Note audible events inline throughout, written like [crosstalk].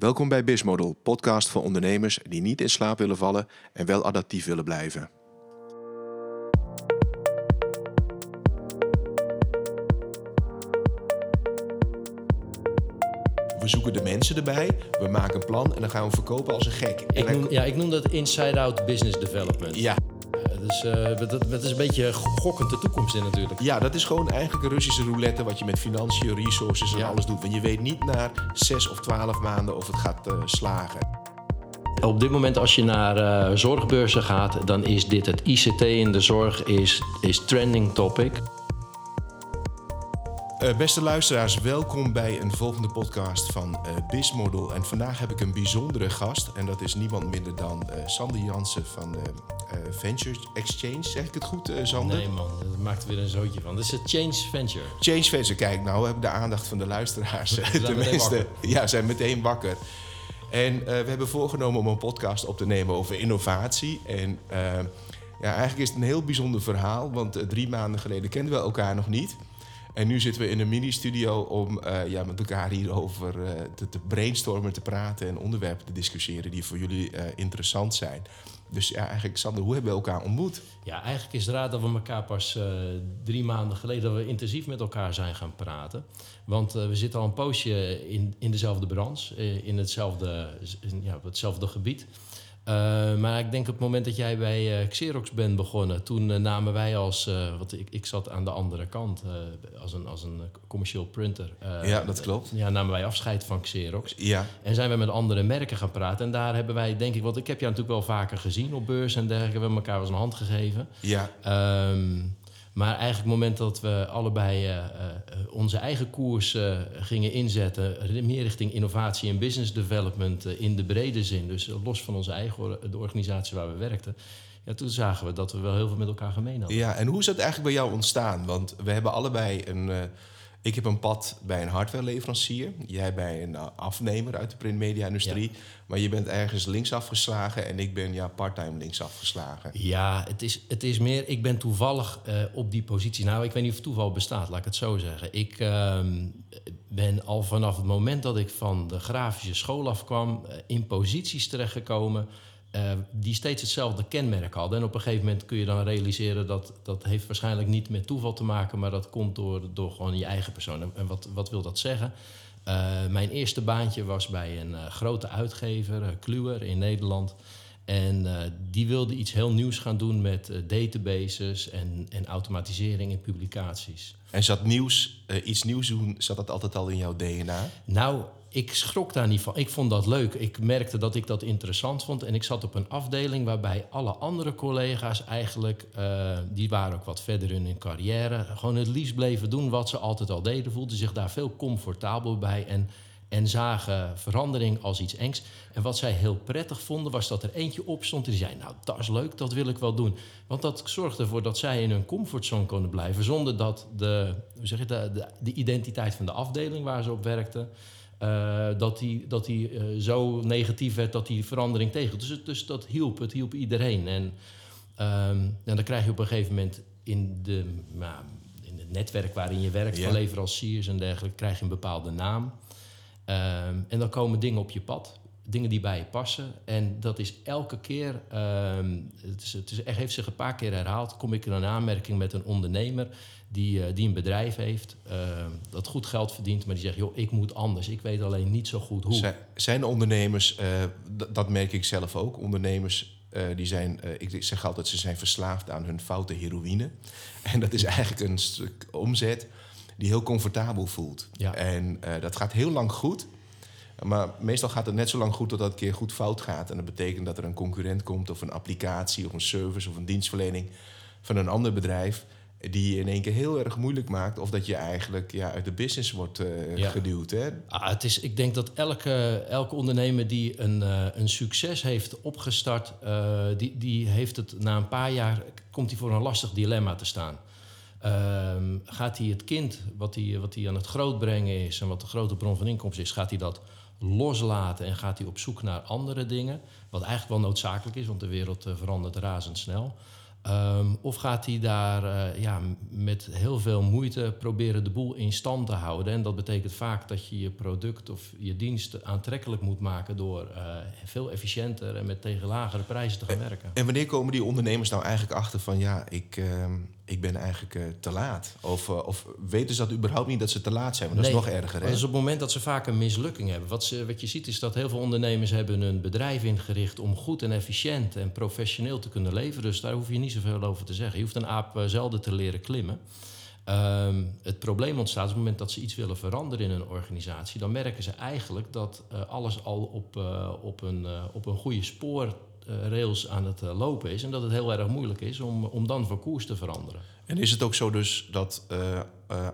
Welkom bij Bismodel, podcast voor ondernemers die niet in slaap willen vallen en wel adaptief willen blijven. We zoeken de mensen erbij, we maken een plan en dan gaan we verkopen als een gek. En Ik noem, ja, ik noem dat inside-out business development. ja, dus eh, dat, dat is een beetje gokkend de toekomst in natuurlijk. ja, dat is gewoon eigenlijk een Russische roulette wat je met financiën, resources en Ja. alles doet. Want je weet niet na zes of twaalf maanden of het gaat eh, slagen. Op dit moment als je naar eh, zorgbeurzen gaat, dan is dit het ICT in de zorg is, is trending topic. Eh, beste luisteraars, welkom bij een volgende podcast van eh Bismodel. En vandaag heb ik een bijzondere gast. En dat is niemand minder dan eh, Sander Jansen van Venture Exchange. Zeg ik het goed, Sander? Nee man, dat maakt er weer een zootje van. Dit is het Change Venture. Change Venture, kijk, nou heb ik de aandacht van de luisteraars. [laughs] zijn meteen Tenminste, [laughs] ja, zijn meteen wakker. En we hebben voorgenomen om een podcast op te nemen over innovatie. En ja, eigenlijk is het een heel bijzonder verhaal, want drie maanden geleden kenden we elkaar nog niet. En nu zitten we in een mini-studio om eh, ja, met elkaar hierover eh, te, brainstormen, te praten en onderwerpen te discussiëren die voor jullie eh, interessant zijn. Dus ja, eigenlijk, Sander, hoe hebben we elkaar ontmoet? Ja, eigenlijk is het raar dat we elkaar pas drie maanden geleden dat we intensief met elkaar zijn gaan praten. Want we zitten al een poosje in, in dezelfde branche, in hetzelfde, in, ja, hetzelfde gebied. Eh, maar ik denk op het moment dat jij bij eh, Xerox bent begonnen, toen eh, namen wij als, want ik, ik zat aan de andere kant als, een, als een commercieel printer. Ja, dat klopt. Ja, namen wij afscheid van Xerox. Ja, En zijn we met andere merken gaan praten. En daar hebben wij, denk ik, want ik heb jou natuurlijk wel vaker gezien op beurs en dergelijke. We hebben elkaar wel eens een hand gegeven. ja, Ehm, maar eigenlijk het moment dat we allebei eh, eh, onze eigen koers eh, gingen inzetten, meer richting innovatie en business development in de brede zin, dus los van onze eigen de organisatie waar we werkten, ja, toen zagen we dat we wel heel veel met elkaar gemeen hadden. Ja, en hoe is dat eigenlijk bij jou ontstaan? Want we hebben allebei een. Ik heb een pad bij een hardwareleverancier. Jij bij een eh, afnemer uit de printmedia-industrie. Maar je bent ergens linksaf geslagen en ik ben ja, part-time linksaf geslagen. Ja, het is, het is meer, ik ben toevallig eh, op die positie. Nou, ik weet niet of toeval bestaat, laat ik het zo zeggen. Ik ehm, ben al vanaf het moment dat ik van de grafische school afkwam, eh, in posities terechtgekomen. Eh, die steeds hetzelfde kenmerk hadden. En op een gegeven moment kun je dan realiseren dat dat heeft waarschijnlijk niet met toeval te maken, maar dat komt door, door gewoon je eigen persoon. En- wat, wat wil dat zeggen? Eh, mijn eerste baantje was bij een eh, grote uitgever, Kluwer in Nederland. En die wilde iets heel nieuws gaan doen met databases en, en automatisering in publicaties. En zat nieuws, iets nieuws doen, zat dat altijd al in jouw DNA? Nou, ik schrok daar niet van. Ik vond dat leuk. Ik merkte dat ik dat interessant vond. En ik zat op een afdeling waarbij alle andere collega's eigenlijk... eh, die waren ook wat verder in hun carrière... gewoon het liefst bleven doen wat ze altijd al deden. Voelden zich daar veel comfortabel bij... En, en zagen verandering als iets engs. En wat zij heel prettig vonden, was dat er eentje opstond... die zei, nou, dat is leuk, dat wil ik wel doen. Want dat zorgde ervoor dat zij in hun comfortzone konden blijven... zonder dat de, hoe zeg je, de, de identiteit van de afdeling waar ze op werkten... Eh, dat die, dat eh, zo negatief werd dat die verandering tegen. Dus, dus dat hielp, het hielp iedereen. En, ehm, en dan krijg je op een gegeven moment in, de, nou, in het netwerk waarin je werkt, Ja. van leveranciers en dergelijke, krijg je een bepaalde naam. Ehm, en dan komen dingen op je pad, dingen die bij je passen. En dat is elke keer, ehm, het, is, het is, heeft zich een paar keer herhaald, kom ik in een aanmerking met een ondernemer die, eh, die een bedrijf heeft, ehm, dat goed geld verdient, maar die zegt, joh, ik moet anders. Ik weet alleen niet zo goed hoe. Zijn, zijn ondernemers, eh, dat merk ik zelf ook, ondernemers eh, die zijn, eh, ik zeg altijd, ze zijn verslaafd aan hun foute heroïne. [laughs] En dat is eigenlijk een stuk omzet die heel comfortabel voelt. Ja. En eh, dat gaat heel lang goed. Maar meestal gaat het net zo lang goed totdat het een keer goed fout gaat. En dat betekent dat er een concurrent komt of een applicatie of een service of een dienstverlening van een ander bedrijf die je in één keer heel erg moeilijk maakt of dat je eigenlijk ja, uit de business wordt eh, Ja. geduwd. Hè? Ah, het is, ik denk dat elke, elke ondernemer die een, eh, een succes heeft opgestart, eh, die, die heeft het na een paar jaar, komt hij voor een lastig dilemma te staan. Ehm, gaat hij het kind, wat hij, wat hij aan het grootbrengen is en wat de grote bron van inkomsten is, gaat hij dat loslaten en gaat hij op zoek naar andere dingen? Wat eigenlijk wel noodzakelijk is, want de wereld verandert razendsnel. Ehm, of gaat hij daar eh, ja, met heel veel moeite proberen de boel in stand te houden? En dat betekent vaak dat je je product of je dienst aantrekkelijk moet maken door uh, veel efficiënter en met tegen lagere prijzen te gaan werken. En wanneer komen die ondernemers nou eigenlijk achter van ja, ik, uh, ik ben eigenlijk uh, te laat? Of, of weten ze dat überhaupt niet dat ze te laat zijn? Want dat nee, is nog erger. Hè? Dat is op het moment dat ze vaak een mislukking hebben. Wat, ze, wat je ziet is dat heel veel ondernemers hebben een bedrijf ingericht om goed en efficiënt en professioneel te kunnen leveren. Dus daar hoef je niet zoveel over te zeggen. Je hoeft een aap uh, zelden te leren klimmen. Um, het probleem ontstaat op het moment dat ze iets willen veranderen in een organisatie. Dan merken ze eigenlijk dat uh, alles al op, op, een, op een goede spoorrails aan het lopen is. En dat het heel erg moeilijk is om, om dan van koers te veranderen. En is het ook zo dus dat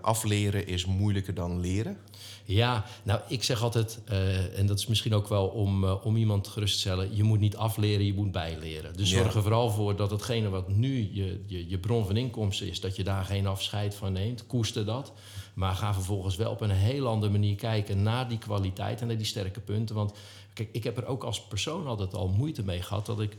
afleren is moeilijker dan leren? Ja, nou, ik zeg altijd, uh, en dat is misschien ook wel om, uh, om iemand gerust te stellen... je moet niet afleren, je moet bijleren. Dus Ja. zorg er vooral voor dat hetgene wat nu je, je, je bron van inkomsten is... dat je daar geen afscheid van neemt, koester dat. Maar ga vervolgens wel op een heel andere manier kijken naar die kwaliteit... en naar die sterke punten. Want kijk, ik heb er ook als persoon altijd al moeite mee gehad... dat ik...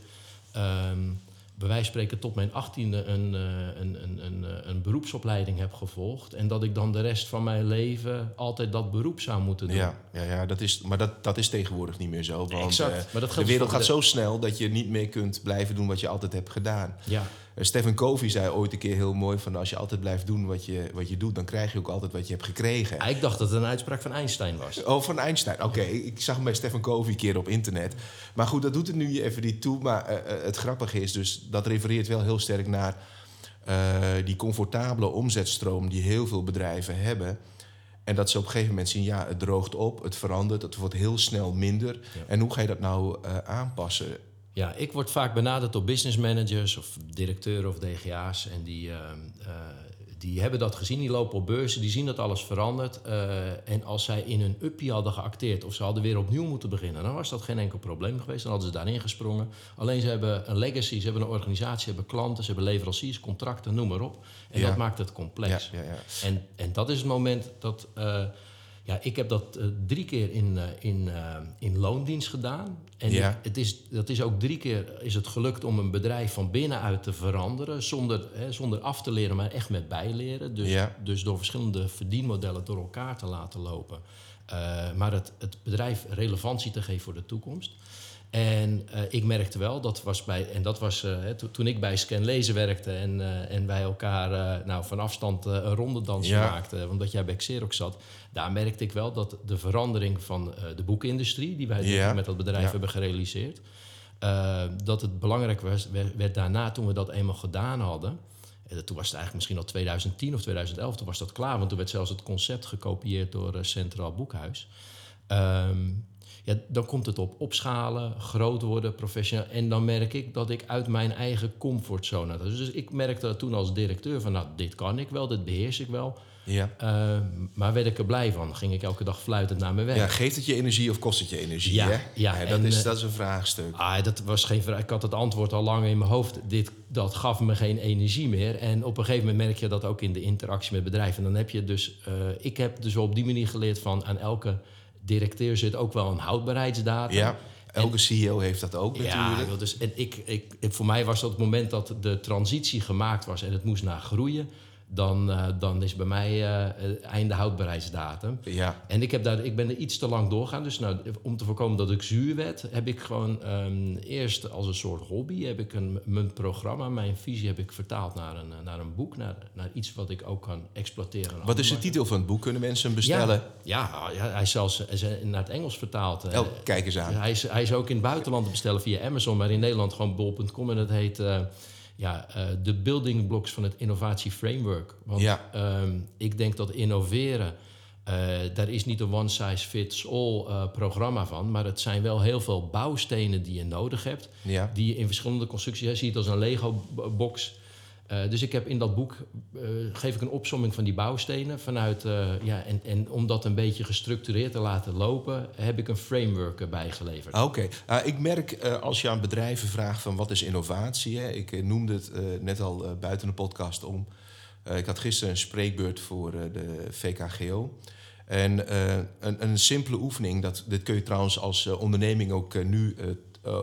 Um, bij wijze van spreken tot mijn achttiende een, een, een, een, een, beroepsopleiding heb gevolgd. En dat ik dan de rest van mijn leven altijd dat beroep zou moeten doen. Ja, ja, ja dat is, maar dat, dat is tegenwoordig niet meer zo. Want exact. Uh, maar dat de wereld gaat de... zo snel dat je niet meer kunt blijven doen wat je altijd hebt gedaan. Ja. Uh, Stephen Covey zei ooit een keer heel mooi van als je altijd blijft doen wat je, wat je doet, dan krijg je ook altijd wat je hebt gekregen. Ik dacht dat het een uitspraak van Einstein was. Oh, van Einstein. Oké, okay. ik zag hem bij Stephen Covey een keer op internet. Maar goed, dat doet het nu even niet toe. Maar uh, het grappige is dus, dat refereert wel heel sterk naar uh, die comfortabele omzetstroom die heel veel bedrijven hebben. En dat ze op een gegeven moment zien, ja, het droogt op, het verandert, het wordt heel snel minder. Ja. En hoe ga je dat nou uh, aanpassen? Ja, ik word vaak benaderd door business managers of directeuren of DGA's. En die, uh, uh, die hebben dat gezien, die lopen op beurzen, die zien dat alles verandert. Uh, en als zij in een uppie hadden geacteerd of ze hadden weer opnieuw moeten beginnen, dan was dat geen enkel probleem geweest. Dan hadden ze daarin gesprongen. Alleen ze hebben een legacy, ze hebben een organisatie, ze hebben klanten, ze hebben leveranciers, contracten, noem maar op. En Ja. dat maakt het complex. Ja, ja, ja. En, en dat is het moment dat. Ja, ik heb dat uh, drie keer in, uh, in, uh, in loondienst gedaan. En Ja. ik- het is, dat is ook drie keer is het gelukt om een bedrijf van binnenuit te veranderen. Zonder, hè, zonder af te leren, maar echt met bijleren. Dus, Ja. dus door verschillende verdienmodellen door elkaar te laten lopen. Maar het, het bedrijf relevantie te geven voor de toekomst. En uh, ik merkte wel, dat was bij, en dat was uh, to- toen ik bij Scan Lezen werkte en, uh, en wij elkaar nou, van afstand een rondedansje Ja. maakten, omdat jij bij Xerox zat, daar merkte ik wel dat de verandering van de boekindustrie, die wij Ja. met dat bedrijf Ja. hebben gerealiseerd, dat het belangrijk was, werd, werd daarna, toen we dat eenmaal gedaan hadden, eh, toen was het eigenlijk misschien al 2010 of 2011, toen was dat klaar, want toen werd zelfs het concept gekopieerd door Centraal Boekhuis. Ehm, ja, dan komt het op opschalen, groot worden, professioneel. En dan merk ik dat ik uit mijn eigen comfortzone... Dus, dus ik merkte toen als directeur van... nou, dit kan ik wel, dit beheers ik wel. Ja. Uh, maar werd ik er blij van. Ging ik elke dag fluitend naar mijn werk. ja, geeft het je energie of kost het je energie? Ja, hè? ja, dat, en, is, eh, dat is een vraagstuk. Ah, dat was geen vraag. Ik had het antwoord al lang in mijn hoofd. Dit, dat gaf me geen energie meer. En op een gegeven moment merk je dat ook in de interactie met bedrijven. En dan heb je dus... Uh, ik heb dus op die manier geleerd van... aan elke directeur zit ook wel een houdbaarheidsdatum. Ja, elke CEO heeft dat ook Ja, natuurlijk. joh, dus, en ik, ik, ik- voor mij was dat het moment dat de transitie gemaakt was en het moest naar groeien, dan, eh, dan is bij mij het einde houdbaarheidsdatum. Ja, En ik, heb daar, ik ben er iets te lang doorgaan. Dus nou, om te voorkomen dat ik zuur werd, heb ik gewoon ehm, eerst als een soort hobby heb ik een, mijn programma, mijn visie heb ik vertaald naar een, eh, naar een boek, naar, naar iets wat ik ook kan exploiteren. wat is de titel van het boek? Kunnen mensen hem bestellen? Ja, ja, hij is zelfs hij is naar het Engels vertaald. Oh, kijk eens aan. hij is, hij is ook in het buitenland te bestellen via Amazon, maar in Nederland gewoon bol.com. En het heet ja, eh, de building blocks van het innovatie framework. Want Ja. ehm, ik denk dat innoveren, eh, daar is niet een one size fits all eh, programma van. Maar het zijn wel heel veel bouwstenen die je nodig hebt. Ja. Die je in verschillende constructies, je het als een Lego-box. Eh, dus ik heb in dat boek eh, geef ik een opsomming van die bouwstenen vanuit eh, ja en, en om dat een beetje gestructureerd te laten lopen, heb ik een framework erbij geleverd. Oké, Ah, ik merk als je aan bedrijven vraagt van wat is innovatie. Hè? Ik noemde het net al buiten de podcast om. Ik had gisteren een spreekbeurt voor de VKGO. En een, een simpele oefening, dat, dit kun je trouwens als onderneming ook nu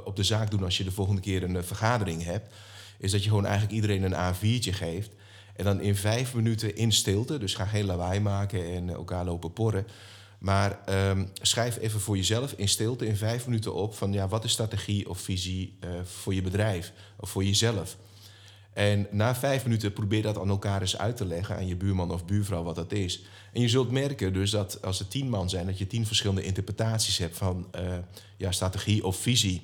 op de zaak doen als je de volgende keer een vergadering hebt. Is dat je gewoon eigenlijk iedereen een A4'tje geeft. En dan in vijf minuten in stilte, dus ga geen lawaai maken en elkaar lopen porren. Maar ehm, schrijf even voor jezelf in stilte in vijf minuten op van ja, wat is strategie of visie uh, voor je bedrijf of voor jezelf. En na vijf minuten probeer dat aan elkaar eens uit te leggen, aan je buurman of buurvrouw, wat dat is. En je zult merken dus dat als er tien man zijn, dat je tien verschillende interpretaties hebt van uh, ja, strategie of visie.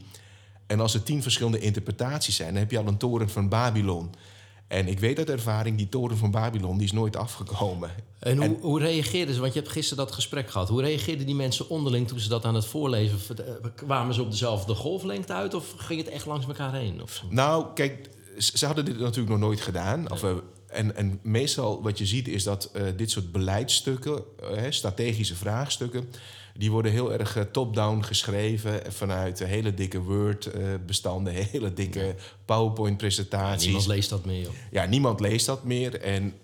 En als er tien verschillende interpretaties zijn, dan heb je al een toren van Babylon. En ik weet uit ervaring, die toren van Babylon die is nooit afgekomen. En hoe, hoe reageerden ze? Want je hebt gisteren dat gesprek gehad. Hoe reageerden die mensen onderling toen ze dat aan het voorlezen? Kwamen ze op dezelfde golflengte uit of ging het echt langs elkaar heen? Of? Nou, kijk, ze hadden dit natuurlijk nog nooit gedaan. Of, uh, en, en meestal wat je ziet is dat uh, dit soort beleidsstukken, uh, strategische vraagstukken, die worden heel erg top-down geschreven vanuit hele dikke Word-bestanden, [laughs] hele dikke PowerPoint-presentaties. Ja, niemand leest dat meer. Joh. Ja, niemand leest dat meer. En,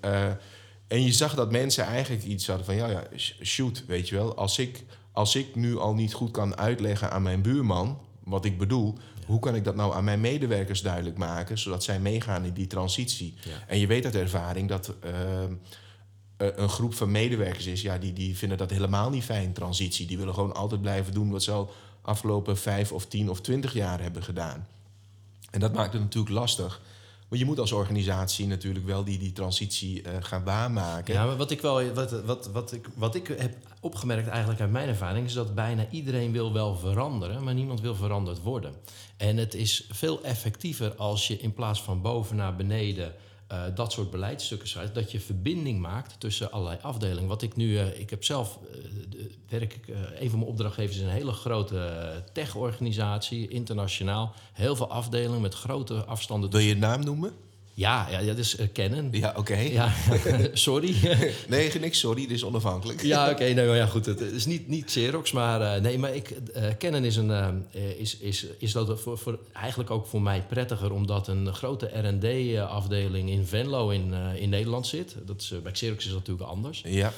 en je zag dat mensen eigenlijk iets hadden van, ja, ja, shoot, weet je wel, als ik, als ik nu al niet goed kan uitleggen aan mijn buurman wat ik bedoel, hoe kan ik dat nou aan mijn medewerkers duidelijk maken, zodat zij meegaan in die transitie? En je weet uit ervaring dat uh, een groep van medewerkers is, ja, die, die vinden dat helemaal niet fijn, transitie. Die willen gewoon altijd blijven doen wat ze al afgelopen vijf of tien of twintig jaar hebben gedaan. En dat maakt het natuurlijk lastig. Maar je moet als organisatie natuurlijk wel die, die transitie uh, gaan waarmaken. Ja, maar wat ik, wel, wat, wat, wat, ik, wat ik heb opgemerkt eigenlijk uit mijn ervaring... is dat bijna iedereen wil wel veranderen... maar niemand wil veranderd worden. En het is veel effectiever als je in plaats van boven naar beneden... Uh, dat soort beleidsstukken schrijft, dat je verbinding maakt tussen allerlei afdelingen. Wat ik nu, uh, ik heb zelf, uh, werk een van mijn opdrachtgevers is een hele grote tech-organisatie, internationaal. Heel veel afdelingen met grote afstanden. Wil je je naam noemen? Ja, ja, dat is uh, Canon. Ja, oké. Okay. Ja, [laughs] sorry. [laughs] nee, niks sorry, dit is onafhankelijk. ja, [laughs] oké, okay, nou ja, goed. Het is niet, niet Xerox, maar uh, nee, maar ik, uh, Canon is, een, is, is, is dat voor, voor, eigenlijk ook voor mij prettiger, omdat een grote R&D-afdeling in Venlo in, in Nederland zit. Dat is, bij Xerox is dat natuurlijk anders. Ja.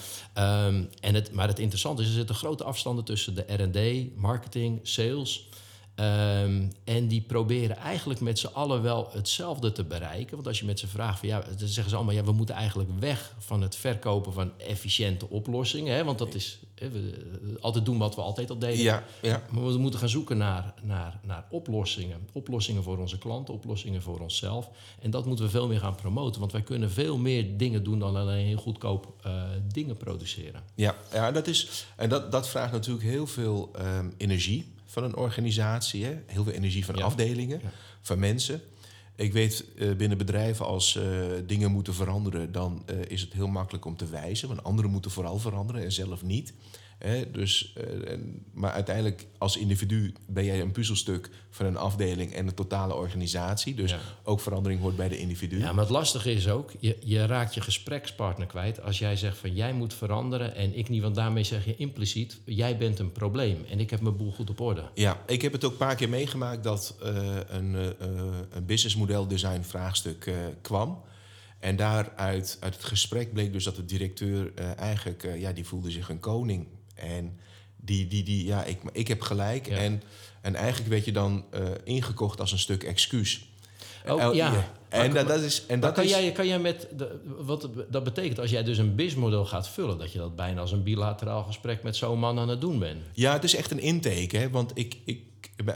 Um, en het, maar het interessante is, er zitten grote afstanden tussen de R&D, marketing, sales... Um, en die proberen eigenlijk met z'n allen wel hetzelfde te bereiken. Want als je met ze vraagt, van, ja, dan zeggen ze allemaal... ja, we moeten eigenlijk weg van het verkopen van efficiënte oplossingen. Hè, want dat is hè, we, altijd doen wat we altijd al deden. Ja, ja. Maar we moeten gaan zoeken naar, naar, naar oplossingen. Oplossingen voor onze klanten, oplossingen voor onszelf. En dat moeten we veel meer gaan promoten. Want wij kunnen veel meer dingen doen dan alleen heel goedkoop uh, dingen produceren. Ja, ja dat is, en dat, dat vraagt natuurlijk heel veel um, energie van een organisatie. Hè? Heel veel energie van ja. afdelingen, ja. van mensen. Ik weet uh, binnen bedrijven als uh, dingen moeten veranderen, dan uh, is het heel makkelijk om te wijzen. Want anderen moeten vooral veranderen en zelf niet. Hè? Dus, en, maar uiteindelijk als individu ben jij een puzzelstuk van een afdeling en een totale organisatie. Dus ja. ook verandering hoort bij de individu. Ja, maar het lastige is ook, je, je raakt je gesprekspartner kwijt als jij zegt van jij moet veranderen en ik niet. Want daarmee zeg je impliciet, jij bent een probleem en ik heb mijn boel goed op orde. Ja, ik heb het ook een paar keer meegemaakt dat uh, een, uh, een businessmodel design vraagstuk kwam. En daaruit uit het gesprek bleek dus dat de directeur eigenlijk, ja, die voelde zich een koning. En die, die, die ja, ik, ik heb gelijk. Ja. En, en eigenlijk werd je dan uh, ingekocht als een stuk excuus. Oh, ja. En dat, dat is. En dat kan, is, jij, kan jij met. De, wat dat betekent als jij dus een BIS-model gaat vullen, dat je dat bijna als een bilateraal gesprek met zo'n man aan het doen bent. Ja, het is echt een intake. Hè? Want ik, ik,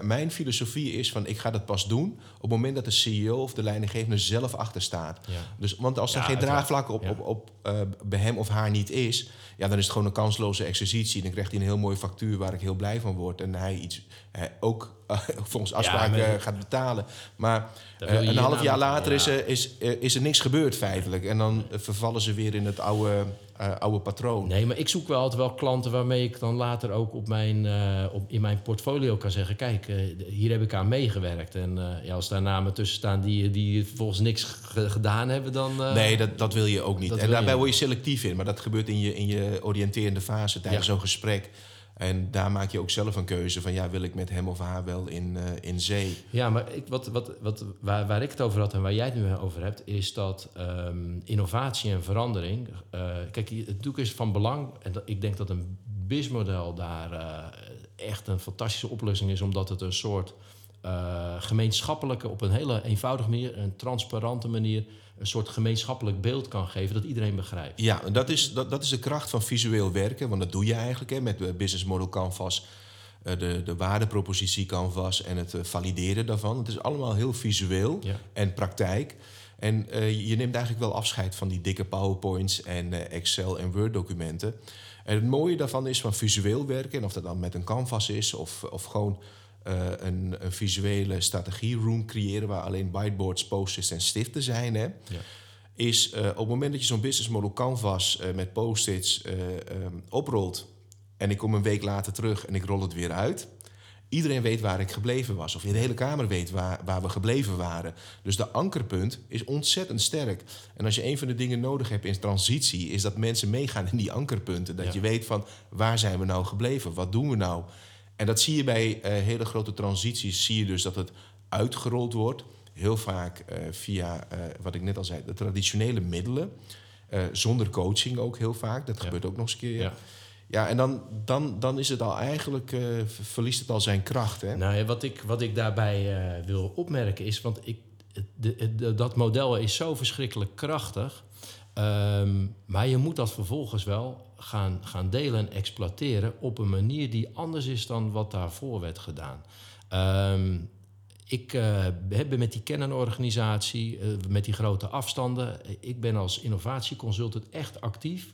mijn filosofie is van ik ga dat pas doen op het moment dat de CEO of de leidinggevende zelf achter staat. Ja. Dus, want als er ja, geen draagvlak op, ja. op, op, uh, bij hem of haar niet is, ja, dan is het gewoon een kansloze exercitie. Dan krijgt hij een heel mooie factuur waar ik heel blij van word. En hij iets hij ook uh, [laughs] volgens afspraak ja, gaat betalen. Maar een half jaar later is, er, is, is er niks gebeurd feitelijk. En dan vervallen ze weer in het oude, uh, oude patroon. Nee, maar ik zoek wel altijd wel klanten waarmee ik dan later ook op mijn, op, in mijn portfolio kan zeggen... kijk, hier heb ik aan meegewerkt. En ja, als daar namen tussen staan die, die volgens niks gedaan hebben, dan... nee, dat, dat wil je ook niet. En daarbij word je selectief in. Maar dat gebeurt in je, in je oriënterende fase tijdens ja. zo'n gesprek. En daar maak je ook zelf een keuze van ja, wil ik met hem of haar wel in, uh, in zee. Ja, maar ik, wat, wat, wat, waar, waar ik het over had en waar jij het nu over hebt, is dat um, innovatie en verandering. Uh, kijk, het natuurlijk is van belang. En ik denk dat een BIS-model daar uh, echt een fantastische oplossing is, omdat het een soort eh, gemeenschappelijke, op een hele eenvoudige manier, een transparante manier, een soort gemeenschappelijk beeld kan geven dat iedereen begrijpt. Ja, dat is, dat, dat is de kracht van visueel werken, want dat doe je eigenlijk hè, met de Business Model Canvas, eh, de, de waardepropositie Canvas en het eh, valideren daarvan. Het is allemaal heel visueel Ja. en praktijk. En eh, je neemt eigenlijk wel afscheid van die dikke PowerPoints en eh, Excel en Word documenten. En het mooie daarvan is van visueel werken, en of dat dan met een canvas is of, of gewoon eh, een, een visuele strategieroom creëren waar alleen whiteboards, post-its en stiften zijn. Hè, Ja. is eh, op het moment dat je zo'n business model canvas eh, met post-its oprolt en ik kom een week later terug en ik rol het weer uit. Iedereen weet waar ik gebleven was. Of de hele kamer weet waar, waar we gebleven waren. Dus de ankerpunt is ontzettend sterk. En als je een van de dingen nodig hebt in transitie... is dat mensen meegaan in die ankerpunten. Dat Ja. je weet van waar zijn we nou gebleven? Wat doen we nou? En dat zie je bij eh, hele grote transities. Zie je dus dat het uitgerold wordt. Heel vaak eh, via, eh, wat ik net al zei, de traditionele middelen. Zonder coaching ook heel vaak. Dat Ja. gebeurt ook nog eens een keer. Ja. Ja, en dan, dan, dan is het al eigenlijk, ver- verliest het al zijn kracht. Hè? Nou ja, wat ik, wat ik daarbij wil opmerken is, want ik, de, de- dat model is zo verschrikkelijk krachtig. ehm, maar je moet dat vervolgens wel gaan, gaan delen en exploiteren op een manier die anders is dan wat daarvoor werd gedaan. Ehm, ik eh, heb met die kennenorganisatie, eh, met die grote afstanden, ik ben als innovatieconsultant echt actief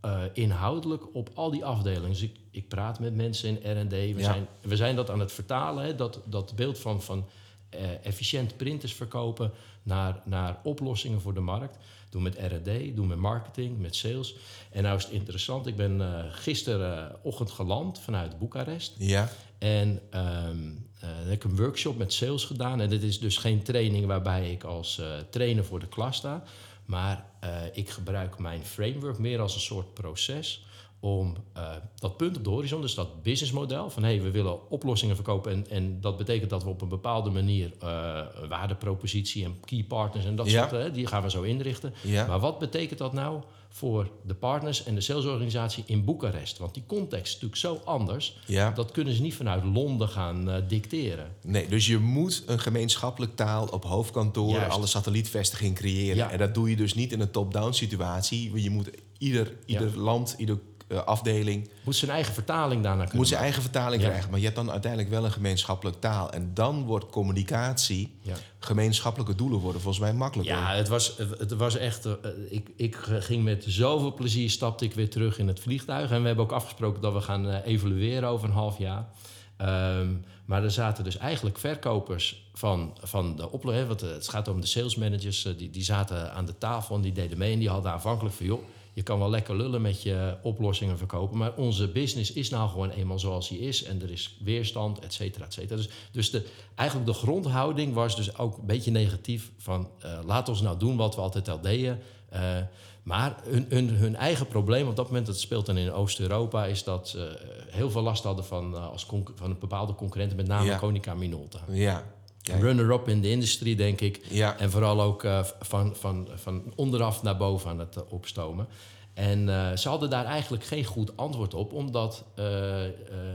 eh, inhoudelijk op al die afdelingen. Dus ik, ik praat met mensen in R&D. We, Ja. zijn, we zijn dat aan het vertalen, hè, dat, dat beeld van, van eh, efficiënt printers verkopen naar, naar oplossingen voor de markt. Doen met R&D, doen met marketing, met sales. En nou is het interessant, ik ben eh gisterenochtend geland vanuit Boekarest. Ja, En dan heb ik een workshop met sales gedaan. En dit is dus geen training waarbij ik als trainer voor de klas sta. Maar ik gebruik mijn framework meer als een soort proces om eh, dat punt op de horizon, dus dat businessmodel van hey, we willen oplossingen verkopen en, en dat betekent dat we op een bepaalde manier eh, waardepropositie en key partners en dat Ja. soort, hè, die gaan we zo inrichten. ja. Maar wat betekent dat nou voor de partners en de salesorganisatie in Boekarest? Want die context is natuurlijk zo anders. ja. Dat kunnen ze niet vanuit Londen gaan eh, dicteren. Nee, dus je moet een gemeenschappelijk taal op hoofdkantoren, Juist. alle satellietvestigingen creëren. En dat doe je dus niet in een top-down situatie. Je moet ieder, ieder land, ieder afdeling Moet zijn eigen vertaling daarna kunnen moet zijn eigen vertaling Ja. krijgen. Maar je hebt dan uiteindelijk wel een gemeenschappelijk taal. En dan wordt communicatie, Ja. gemeenschappelijke doelen worden volgens mij makkelijker. Ja, het was, het was echt. eh, ik, ik ging met zoveel plezier stapte ik weer terug in het vliegtuig. En we hebben ook afgesproken dat we gaan eh, evalueren over een half jaar. Ehm, maar er zaten dus eigenlijk verkopers van, van de oplossing. Want eh, het gaat om de sales managers. eh, die, die zaten aan de tafel en die deden mee. En die hadden aanvankelijk van joh. Je kan wel lekker lullen met je oplossingen verkopen. Maar onze business is nou gewoon eenmaal zoals die is. En er is weerstand, et cetera, et cetera. Dus, dus de, eigenlijk de grondhouding was dus ook een beetje negatief. Van eh, laat ons nou doen wat we altijd al deden. Eh, maar hun, hun, hun eigen probleem op dat moment, dat speelt dan in Oost-Europa, is dat ze heel veel last hadden van, eh, als van een bepaalde concurrenten, met name Ja. Konica Minolta. Ja. Runner-up in de industrie, denk ik. Ja. En vooral ook eh, van, van, van onderaf naar boven aan het eh, opstomen. En eh, ze hadden daar eigenlijk geen goed antwoord op, omdat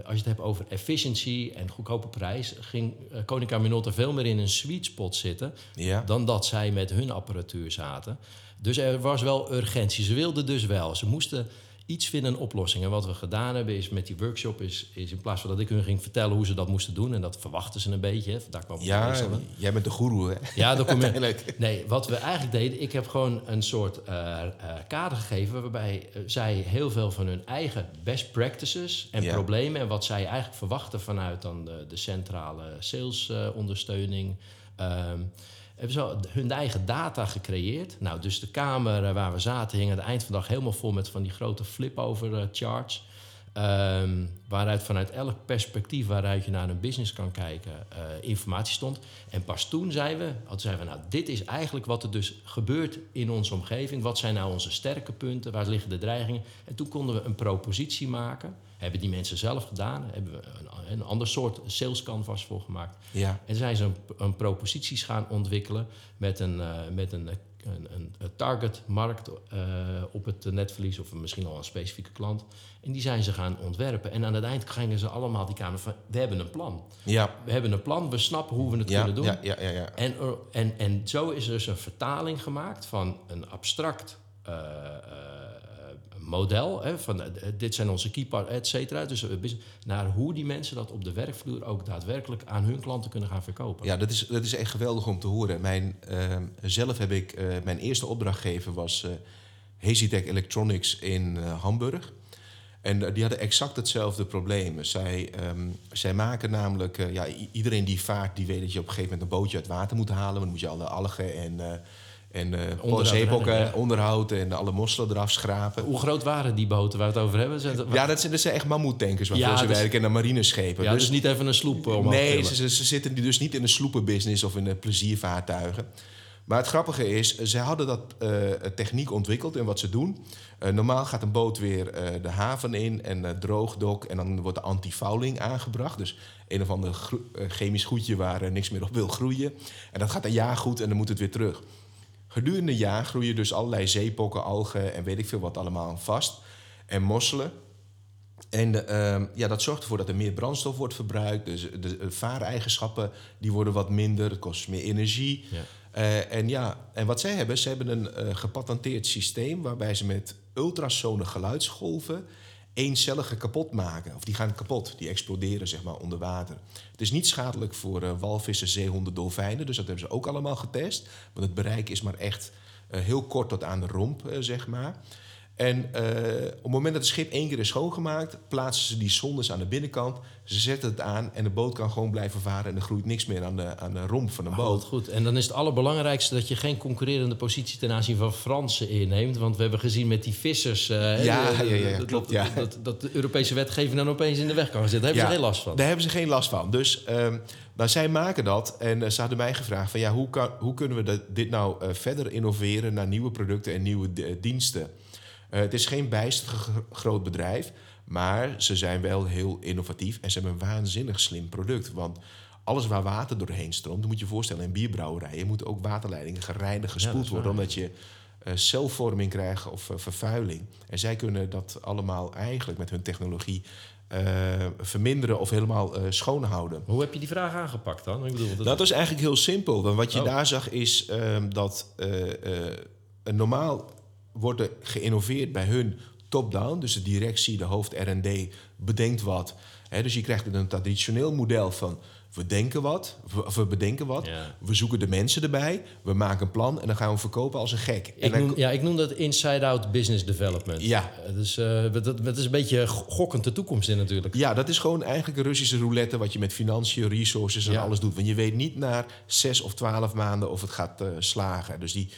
als je het hebt over efficiency en goedkope prijs, ging Konica Minolta veel meer in een sweet spot zitten Ja. dan dat zij met hun apparatuur zaten. Dus er was wel urgentie. Ze wilden dus wel. Ze moesten iets vinden, een oplossing. En wat we gedaan hebben is met die workshop... is, is in plaats van dat ik hun ging vertellen hoe ze dat moesten doen... en dat verwachten ze een beetje, hè, daar kwam Ja, jij bent de goeroe, hè? Ja, dan kom je... Uiteindelijk. Nee, wat we eigenlijk deden, ik heb gewoon een soort eh, eh, kader gegeven waarbij eh, zij heel veel van hun eigen best practices en Ja. problemen en wat zij eigenlijk verwachten vanuit dan de, de centrale salesondersteuning. ehm hebben ze hun eigen data gecreëerd. Nou, dus de kamer eh, waar we zaten hing aan het eind van de dag helemaal vol met van die grote flip-over eh, charts. Ehm, waaruit vanuit elk perspectief waaruit je naar een business kan kijken, eh, informatie stond. En pas toen zeiden we, hadden zeiden we, nou, dit is eigenlijk wat er dus gebeurt in onze omgeving. Wat zijn nou onze sterke punten? Waar liggen de dreigingen? En toen konden we een propositie maken. Hebben die mensen zelf gedaan. Hebben we een, een ander soort sales canvas voor gemaakt. Ja. En zijn ze een, een proposities gaan ontwikkelen met een, eh, met een, een, een, een targetmarkt eh, op het netverlies of misschien al een specifieke klant. En die zijn ze gaan ontwerpen. En aan het eind gingen ze allemaal die kamer van, we hebben een plan. Ja, We hebben een plan, we snappen hoe we het ja, kunnen doen. ja, ja, ja, ja. En, en, en zo is er dus een vertaling gemaakt van een abstract eh, eh, model. Hè, van eh, dit zijn onze key part, et cetera. Dus eh, naar hoe die mensen dat op de werkvloer ook daadwerkelijk aan hun klanten kunnen gaan verkopen. Ja, dat is, dat is echt geweldig om te horen. Mijn, eh, zelf heb ik, eh, mijn eerste opdrachtgever was eh Hazitech Electronics in eh, Hamburg. En eh, die hadden exact hetzelfde probleem. Zij, ehm, zij maken namelijk, eh, ja, iedereen die vaart, die weet dat je op een gegeven moment een bootje uit water moet halen. Maar dan moet je alle algen en, eh en eh Onderhoud zeepokken redden, ja. onderhoud en alle mosselen eraf schrapen. Hoe groot waren die boten waar we het over hebben? Zijn het- Ja, dat zijn, dat zijn echt mammoetankers waarvoor Ja, ze dus- werken en marineschepen. ja, dus, niet even een sloep omhoog Nee, tillen. ze, ze, ze zitten dus niet in de sloepenbusiness of in de pleziervaartuigen. Maar het grappige is, ze hadden dat eh, techniek ontwikkeld en wat ze doen. Eh, normaal gaat een boot weer eh, de haven in en eh, droogdok en dan wordt de antifouling aangebracht. Dus een of ander eh, chemisch goedje waar eh, niks meer op wil groeien. En dat gaat een jaar goed en dan moet het weer terug. Gedurende een jaar groeien dus allerlei zeepokken, algen en weet ik veel wat allemaal vast. En mosselen. En ehm, ja, dat zorgt ervoor dat er meer brandstof wordt verbruikt. Dus de, de vaareigenschappen die worden wat minder. Het kost meer energie. Ja. Eh, en ja, en wat zij hebben, ze hebben een eh, gepatenteerd systeem waarbij ze met ultrasone geluidsgolven eencellige kapot maken. Of die gaan kapot, die exploderen zeg maar onder water. Het is niet schadelijk voor eh, walvissen, zeehonden, dolfijnen. Dus dat hebben ze ook allemaal getest. Want het bereik is maar echt eh, heel kort tot aan de romp, eh, zeg maar. En eh, op het moment dat het schip één keer is schoongemaakt, plaatsen ze die zondes aan de binnenkant. Ze zetten het aan en de boot kan gewoon blijven varen en er groeit niks meer aan de, aan de romp van een Oh, boot. goed. En dan is het allerbelangrijkste dat je geen concurrerende positie ten aanzien van Fransen inneemt. Want we hebben gezien met die vissers. hè, Ja, de- ja, ja, klopt, dat, ja. Dat, dat de Europese wetgeving dan opeens in de weg kan gaan zitten. Daar hebben Ja, ze geen last van. Daar hebben ze geen last van. Dus nou, zij maken dat. En eh, ze hadden mij gevraagd: van, ja, hoe, kan, hoe kunnen we dat, dit nou verder innoveren naar nieuwe producten en nieuwe di- diensten? Eh, het is geen bijster groot bedrijf, maar ze zijn wel heel innovatief en ze hebben een waanzinnig slim product. Want alles waar water doorheen stroomt, dan moet je je voorstellen, in bierbrouwerijen moeten ook waterleidingen gereinigd, gespoeld worden, omdat je eh, celvorming krijgt of eh, vervuiling. En zij kunnen dat allemaal eigenlijk met hun technologie verminderen of helemaal eh schoonhouden. Hoe heb je die vraag aangepakt dan? Ik bedoel, dat, Dat is eigenlijk heel simpel. Want wat je Oh. daar zag is ehm, dat een normaal wordt er geïnnoveerd bij hun top-down. Dus de directie, de hoofd R&D bedenkt wat. Dus je krijgt een traditioneel model van... we denken wat, we, we bedenken wat, Ja. we zoeken de mensen erbij... we maken een plan en dan gaan we verkopen als een gek. Ik, noem, ja, ik noem dat inside-out business development. Ja. Eh, Dus eh, dat, dat is een beetje gokkend de toekomst in natuurlijk. Ja, dat is gewoon eigenlijk een Russische roulette... wat je met financiën, resources en Ja. alles doet. Want je weet niet na zes of twaalf maanden of het gaat eh, slagen. Dus, die,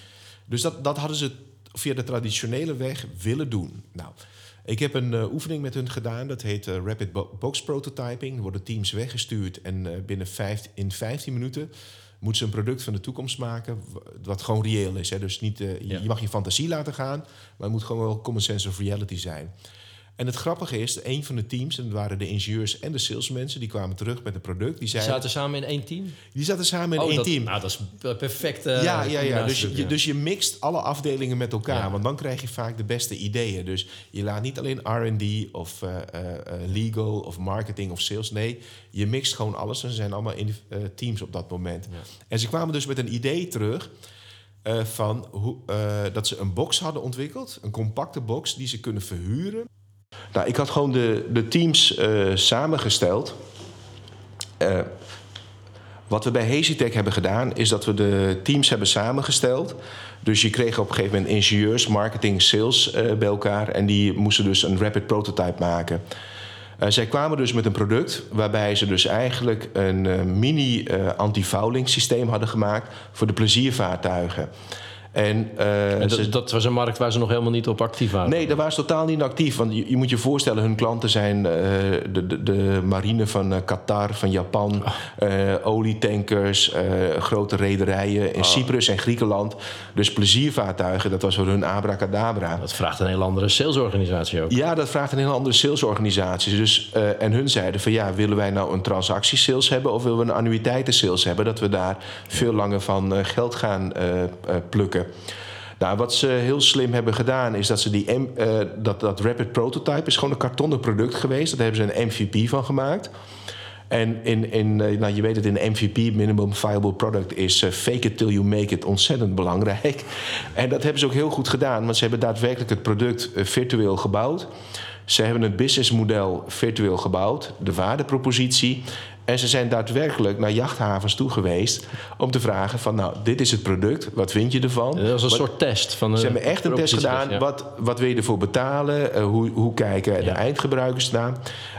dus dat, dat hadden ze via de traditionele weg willen doen. Nou, ik heb een eh, oefening met hun gedaan. Dat heet eh, Rapid Bo- Box Prototyping. Er worden teams weggestuurd en eh, binnen vijf, in 15 minuten... moeten ze een product van de toekomst maken... wat gewoon reëel is. Hè? Dus niet, je- Ja. je mag je fantasie laten gaan... maar het moet gewoon wel common sense of reality zijn. En het grappige is, een van de teams, en dat waren de ingenieurs en de salesmensen, die kwamen terug met een product. Die Die zeiden, zaten samen in één team? die zaten samen in Oh, één dat, team. Nou, dat is een perfecte ja, ja, ja. Dus, je, dus je mixt alle afdelingen met elkaar. Ja. Want dan krijg je vaak de beste ideeën. Dus je laat niet alleen R&D of eh, eh, eh, legal of marketing of sales. Nee, je mixt gewoon alles. En ze zijn allemaal in teams op dat moment. Ja. En ze kwamen dus met een idee terug... van hoe, dat ze een box hadden ontwikkeld. Een compacte box die ze kunnen verhuren. Nou, ik had gewoon de, de teams eh, samengesteld. Eh, wat we bij Hazitech hebben gedaan, is dat we de teams hebben samengesteld. Dus je kreeg op een gegeven moment ingenieurs, marketing, sales eh, bij elkaar. En die moesten dus een rapid prototype maken. Zij kwamen dus met een product waarbij ze dus eigenlijk een mini anti-fouling systeem hadden gemaakt voor de pleziervaartuigen. En, eh, En ze- dat, dat was een markt waar ze nog helemaal niet op actief waren. Nee, daar waren ze totaal niet actief. Want je, je moet je voorstellen, hun klanten zijn eh, de, de, de marine van eh, Qatar, van Japan, eh, olietankers, grote rederijen in Cyprus en Griekenland. Dus pleziervaartuigen, dat was voor hun abracadabra. Dat vraagt een heel andere salesorganisatie ook. Ja, dat vraagt een hele andere salesorganisatie. Dus, en hun zeiden van ja, willen wij nou een transactiesales hebben of willen we een annuïteiten sales hebben? Dat we daar veel langer van geld gaan plukken. Nou, wat ze heel slim hebben gedaan is dat ze die eh, dat, dat Rapid Prototype is gewoon een kartonnen product geweest. Daar hebben ze een MVP van gemaakt. En in, in, eh, nou, je weet het, in de MVP, Minimum Viable Product, is eh, fake it till you make it ontzettend belangrijk. [laughs] En dat hebben ze ook heel goed gedaan, want ze hebben daadwerkelijk het product virtueel gebouwd. Ze hebben het businessmodel virtueel gebouwd, de waardepropositie. En ze zijn daadwerkelijk naar jachthavens toe geweest om te vragen van... nou, dit is het product, wat vind je ervan? Dat was een Wat- soort test. Van de ze hebben echt een test gedaan. ja. Wat, wat wil je ervoor betalen? Eh, hoe, hoe kijken de Ja. eindgebruikers ernaar?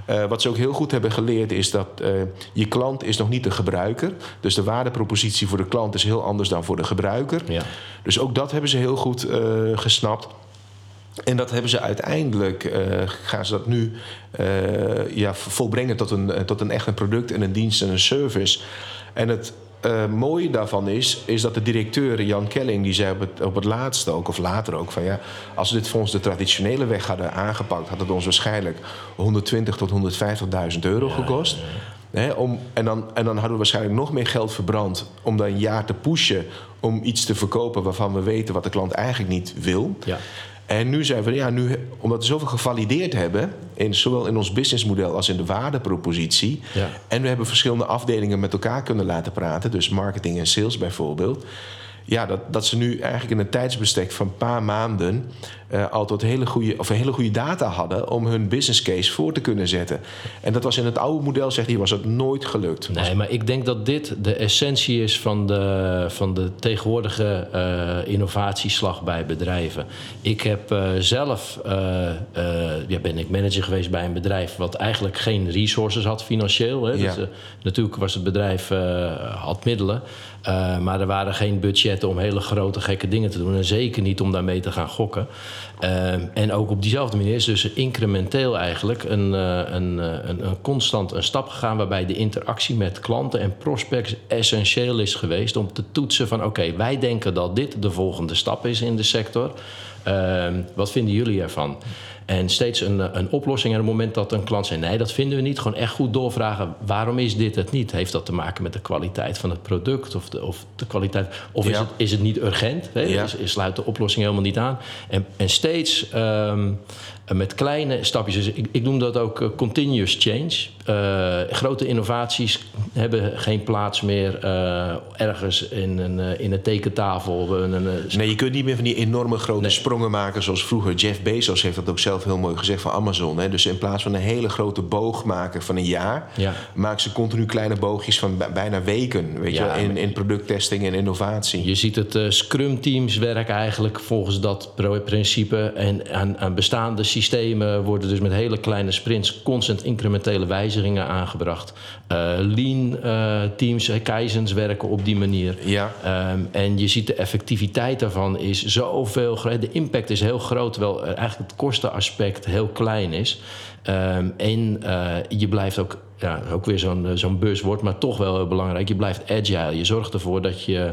Eh, wat ze ook heel goed hebben geleerd is dat eh, je klant is nog niet de gebruiker. Dus de waardepropositie voor de klant is heel anders dan voor de gebruiker. Ja. Dus ook dat hebben ze heel goed gesnapt. En dat hebben ze uiteindelijk, eh, gaan ze dat nu eh, ja, volbrengen tot een, eh, tot een echt een product en een dienst en een service. En het mooie daarvan is, is dat de directeur Jan Kelling, die zei op het, op het laatste ook, of later ook, van ja, als we dit voor ons de traditionele weg hadden aangepakt, had het ons waarschijnlijk 120 tot 150.000 euro gekost. Om, en, dan, en dan hadden we waarschijnlijk nog meer geld verbrand om dan een jaar te pushen om iets te verkopen waarvan we weten wat de klant eigenlijk niet wil. Ja. En nu zijn we, ja, nu, omdat we zoveel gevalideerd hebben, in, zowel in ons businessmodel als in de waardepropositie. Ja. En we hebben verschillende afdelingen met elkaar kunnen laten praten, dus marketing en sales bijvoorbeeld. Ja, dat, dat ze nu eigenlijk in een tijdsbestek van een paar maanden eh, al tot hele goede, of een hele goede data hadden om hun business case voor te kunnen zetten. En dat was in het oude model, zegt hij, was het nooit gelukt. Nee, maar ik denk dat dit de essentie is van de, van de tegenwoordige eh, innovatieslag bij bedrijven. Ik heb eh, zelf, ja, ben ik manager geweest bij een bedrijf wat eigenlijk geen resources had financieel. Hè. Ja. Dus, natuurlijk was het bedrijf, had middelen, eh, maar er waren geen budgetten om hele grote gekke dingen te doen. En zeker niet om daarmee te gaan gokken. Eh, en ook op diezelfde manier is dus incrementeel eigenlijk een, eh, een, een, een constant een stap gegaan waarbij de interactie met klanten en prospects essentieel is geweest om te toetsen van oké, wij denken dat dit de volgende stap is in de sector. Wat vinden jullie ervan? En steeds een, eh, een oplossing. En op het moment dat een klant zei: nee, dat vinden we niet, gewoon echt goed doorvragen: waarom is dit het niet? Heeft dat te maken met de kwaliteit van het product of de, of de kwaliteit? Of is, het, is het niet urgent? Hè? Ja. Is, is- sluit de oplossing helemaal niet aan? En, en steeds ehm, met kleine stapjes. Dus ik, ik noem dat ook eh, continuous change. Eh, grote innovaties hebben geen plaats meer eh, ergens in een, eh, in een tekentafel. Een, Nee, je kunt niet meer van die enorme grote sprongen maken zoals vroeger. Jeff Bezos heeft dat ook zelf heel mooi gezegd van Amazon. Hè? Dus in plaats van een hele grote boog maken van een jaar, Ja. maken ze continu kleine boogjes van bij- bijna weken. Weet Ja, je, in, in producttesting en innovatie. Je ziet het eh, Scrum-teams werken eigenlijk volgens dat principe. En aan, aan bestaande systemen worden dus met hele kleine sprints constant incrementele wijzigingen aangebracht. Eh, Lean-teams, Kaizens werken op die manier. Ja. Ehm, en je ziet de effectiviteit daarvan is zoveel. De impact is heel groot, terwijl eh, eigenlijk het kostenaspect heel klein is. Ehm, en eh, je blijft ook, ja, ook weer zo'n eh, zo'n buzzword, maar toch wel heel belangrijk. Je blijft agile. Je zorgt ervoor dat je,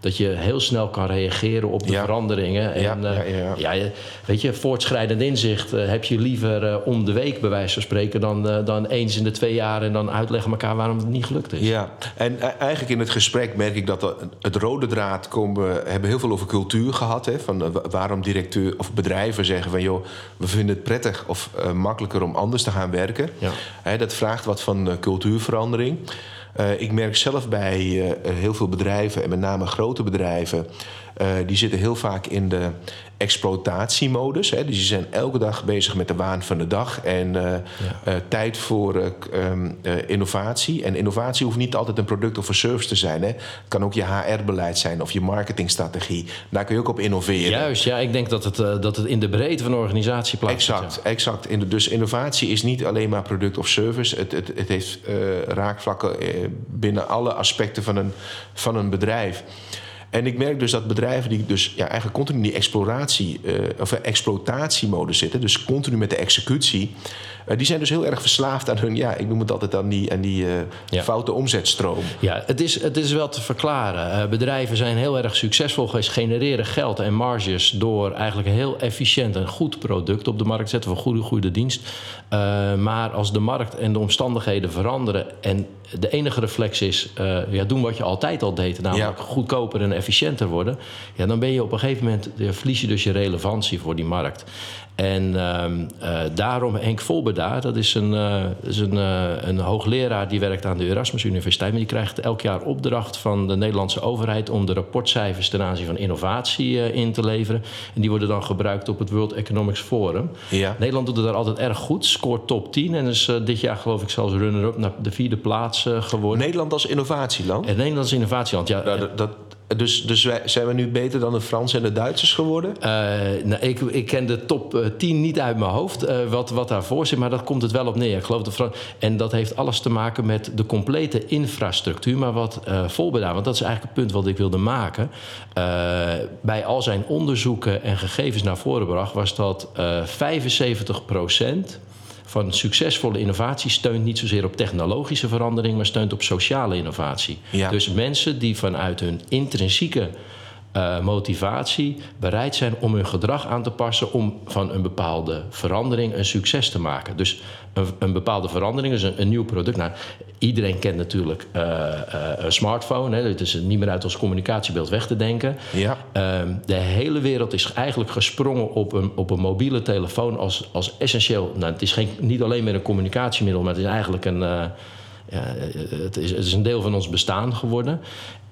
dat je heel snel kan reageren op de Ja. veranderingen. En, Ja, eh, ja, ja, weet je, voortschrijdend inzicht eh, heb je liever eh, om de week, bij wijze van spreken, dan, dan eens in de twee jaar en dan uitleggen elkaar waarom het niet gelukt is. Ja, en eigenlijk in het gesprek merk ik dat het rode draad komen. We hebben heel veel over cultuur gehad. Hè, van wa- waarom directeur of bedrijven zeggen van joh, we vinden het prettig of makkelijker om anders te gaan werken. Hè, dat vraagt wat van cultuurverandering. Eh, ik merk zelf bij eh, heel veel bedrijven, en met name grote bedrijven, eh, die zitten heel vaak in de exploitatiemodus. Hè. Dus die zijn elke dag bezig met de waan van de dag en eh, eh, tijd voor eh, ehm, eh, innovatie. En innovatie hoeft niet altijd een product of een service te zijn. Hè. Het kan ook je HR-beleid zijn of je marketingstrategie. Daar kun je ook op innoveren. Juist, ja, ik denk dat het, dat het in de breedte van een organisatie plaatsvindt. Exact, exact. In de- Dus innovatie is niet alleen maar product of service. Het, het, het heeft raakvlakken binnen alle aspecten van een, van een bedrijf. En ik merk dus dat bedrijven die dus ja, eigenlijk continu in die exploratie eh, of exploitatiemodus zitten, dus continu met de executie, eh, die zijn dus heel erg verslaafd aan hun, ja, ik noem het altijd aan die, aan die eh, Ja. foute omzetstroom. Ja, het is, het is wel te verklaren. Eh, bedrijven zijn heel erg succesvol geweest, genereren geld en marges door eigenlijk een heel efficiënt en goed product op de markt te zetten voor goede, goede dienst. Maar als de markt en de omstandigheden veranderen en de enige reflex is ja, doen wat je altijd al deed, namelijk Ja. goedkoper en efficiënter worden. Ja, dan ben je op een gegeven moment, verlies je dus je relevantie voor die markt. En uh, uh, daarom Henk Volberdaar, dat is, een, is een, uh, een hoogleraar die werkt aan de Erasmus Universiteit. Maar die krijgt elk jaar opdracht van de Nederlandse overheid om de rapportcijfers ten aanzien van innovatie in te leveren. En die worden dan gebruikt op het World Economics Forum. Ja. Nederland doet het daar altijd erg goed, scoort top 10 en is dit jaar geloof ik zelfs runner-up naar de vierde plaats geworden. Nederland als innovatieland? En Nederland als innovatieland, ja. Nou, dat, dat dus, dus zijn we nu beter dan de Fransen en de Duitsers geworden? Uh, nou, ik, ik ken de top 10 niet uit mijn hoofd, uh, wat, wat daarvoor zit, maar dat komt het wel op neer. Ik geloof de Frans en dat heeft alles te maken met de complete infrastructuur. Maar wat uh, want dat is eigenlijk het punt wat ik wilde maken. bij al zijn onderzoeken en gegevens naar voren bracht, was dat 75 procent van succesvolle innovatie steunt niet zozeer op technologische verandering, maar steunt op sociale innovatie. Dus mensen die vanuit hun intrinsieke uh, motivatie bereid zijn om hun gedrag aan te passen om van een bepaalde verandering een succes te maken. Dus een, een bepaalde verandering, dus een, een nieuw product. Nou, iedereen kent natuurlijk uh, uh, een smartphone. Hè, het is niet meer uit ons communicatiebeeld weg te denken. Ja. Ehm, de hele wereld is eigenlijk gesprongen op een, op een mobiele telefoon als, als essentieel. Nou, het is geen, niet alleen meer een communicatiemiddel, maar het is eigenlijk een. Ja, het, is, het is een deel van ons bestaan geworden.